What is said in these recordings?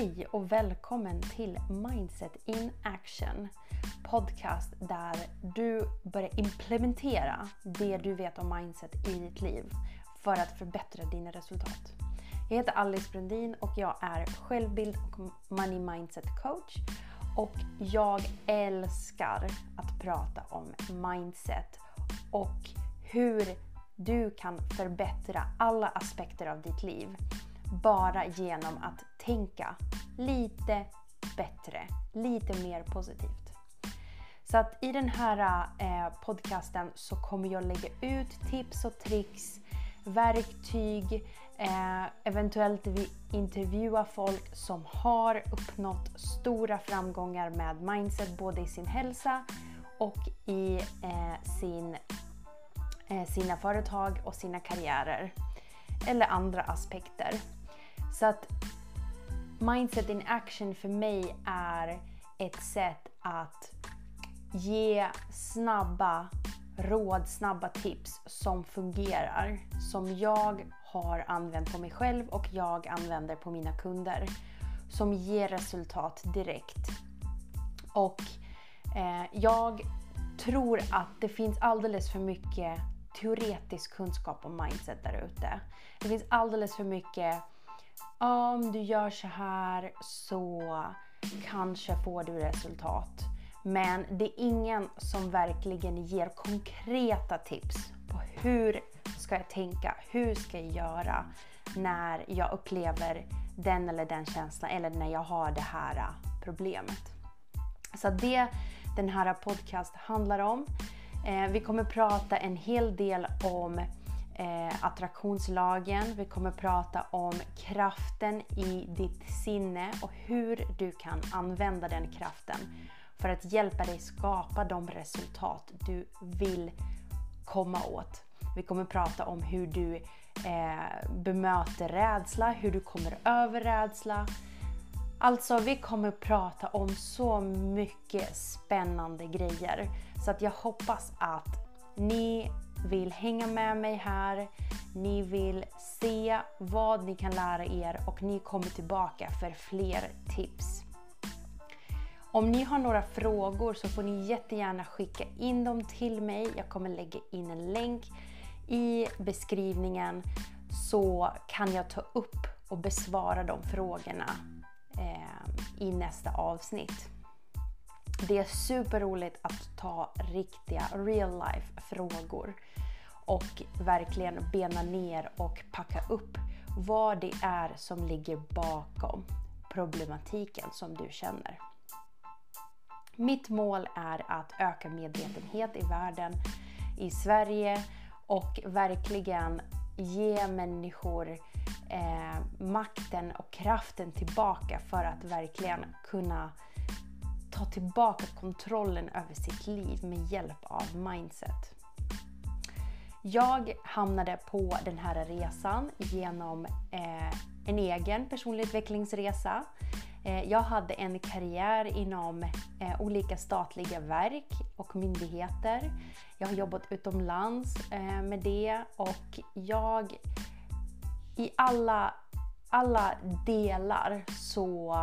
Hej och välkommen till Mindset in Action. Podcast där du börjar implementera det du vet om mindset i ditt liv för att förbättra dina resultat. Jag heter Alice Brundin och jag är självbild och money mindset coach. Och jag älskar att prata om mindset och hur du kan förbättra alla aspekter av ditt liv bara genom att tänka lite bättre, lite mer positivt. Så att i den här eh, podcasten så kommer jag lägga ut tips och tricks, verktyg, eh, eventuellt vi intervjua folk som har uppnått stora framgångar med mindset både i sin hälsa och i eh, sin, sina företag och sina karriärer. Eller andra aspekter. Så att Mindset in action för mig är ett sätt att ge snabba råd, snabba tips som fungerar. Som jag har använt på mig själv och jag använder på mina kunder. Som ger resultat direkt. Och eh, jag tror att det finns alldeles för mycket teoretisk kunskap om mindset där ute. Det finns alldeles för mycket om du gör så här så kanske får du resultat. Men det är ingen som verkligen ger konkreta tips på hur ska jag tänka, hur ska jag göra när jag upplever den eller den känslan eller när jag har det här problemet. Så det den här podcast handlar om. Eh, vi kommer prata en hel del om eh, attraktionslagen. Vi kommer prata om kraften i ditt sinne och hur du kan använda den kraften för att hjälpa dig skapa de resultat du vill komma åt. Vi kommer prata om hur du eh, bemöter rädsla, hur du kommer över rädsla. Alltså, vi kommer prata om så mycket spännande grejer. Så att jag hoppas att ni vill hänga med mig här. Ni vill se vad ni kan lära er och ni kommer tillbaka för fler tips. Om ni har några frågor så får ni jättegärna skicka in dem till mig. Jag kommer lägga in en länk i beskrivningen så kan jag ta upp och besvara de frågorna eh, i nästa avsnitt. Det är superroligt att ta riktiga real life frågor och verkligen bena ner och packa upp vad det är som ligger bakom problematiken som du känner. Mitt mål är att öka medvetenhet i världen, i Sverige och verkligen ge människor eh, makten och kraften tillbaka för att verkligen kunna ta tillbaka kontrollen över sitt liv med hjälp av mindset. Jag hamnade på den här resan genom eh, en egen personlig utvecklingsresa. Eh, jag hade en karriär inom eh, olika statliga verk och myndigheter. Jag har jobbat utomlands eh, med det och jag i alla, alla delar så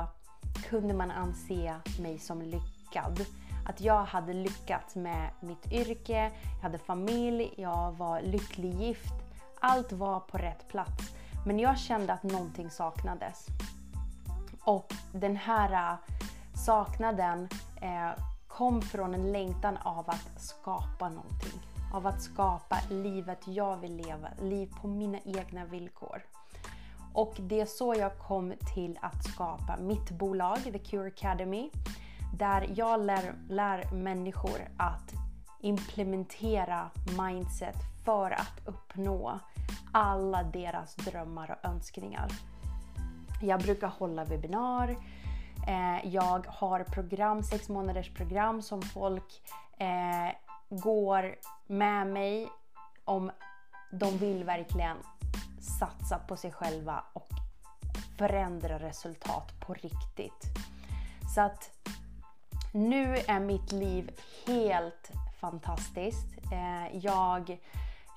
kunde man anse mig som lyckad. Att jag hade lyckats med mitt yrke, jag hade familj, jag var lycklig gift. Allt var på rätt plats. Men jag kände att någonting saknades. Och den här äh, saknaden äh, kom från en längtan av att skapa någonting. Av att skapa livet jag vill leva, liv på mina egna villkor. Och det är så jag kom till att skapa mitt bolag, The Cure Academy. Där jag lär, lär människor att implementera mindset för att uppnå alla deras drömmar och önskningar. Jag brukar hålla webbinar. Eh, jag har program, sex månaders program som folk eh, går med mig om de vill verkligen satsa på sig själva och förändra resultat på riktigt. Så att nu är mitt liv helt fantastiskt. Eh, jag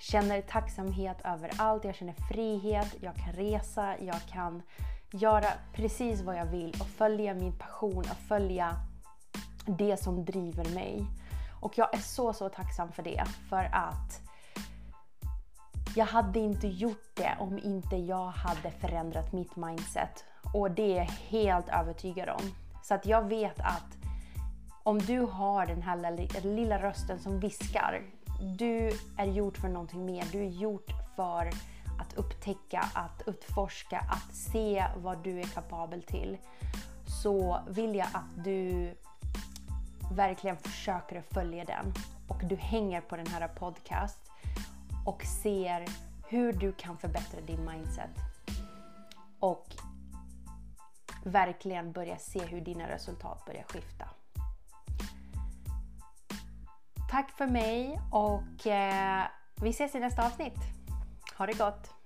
känner tacksamhet över allt. Jag känner frihet, jag kan resa, jag kan göra precis vad jag vill och följa min passion och följa det som driver mig. Och jag är så, så tacksam för det. För att jag hade inte gjort det om inte jag hade förändrat mitt mindset. Och det är jag helt övertygad om. Så att jag vet att om du har den här lilla rösten som viskar. Du är gjord för någonting mer. Du är gjord för att upptäcka, att utforska, att se vad du är kapabel till. Så vill jag att du verkligen försöker följa den och du hänger på den här podcast och ser hur du kan förbättra din mindset. Och verkligen börja se hur dina resultat börjar skifta. Tack för mig och eh, vi ses i nästa avsnitt. Ha det gott!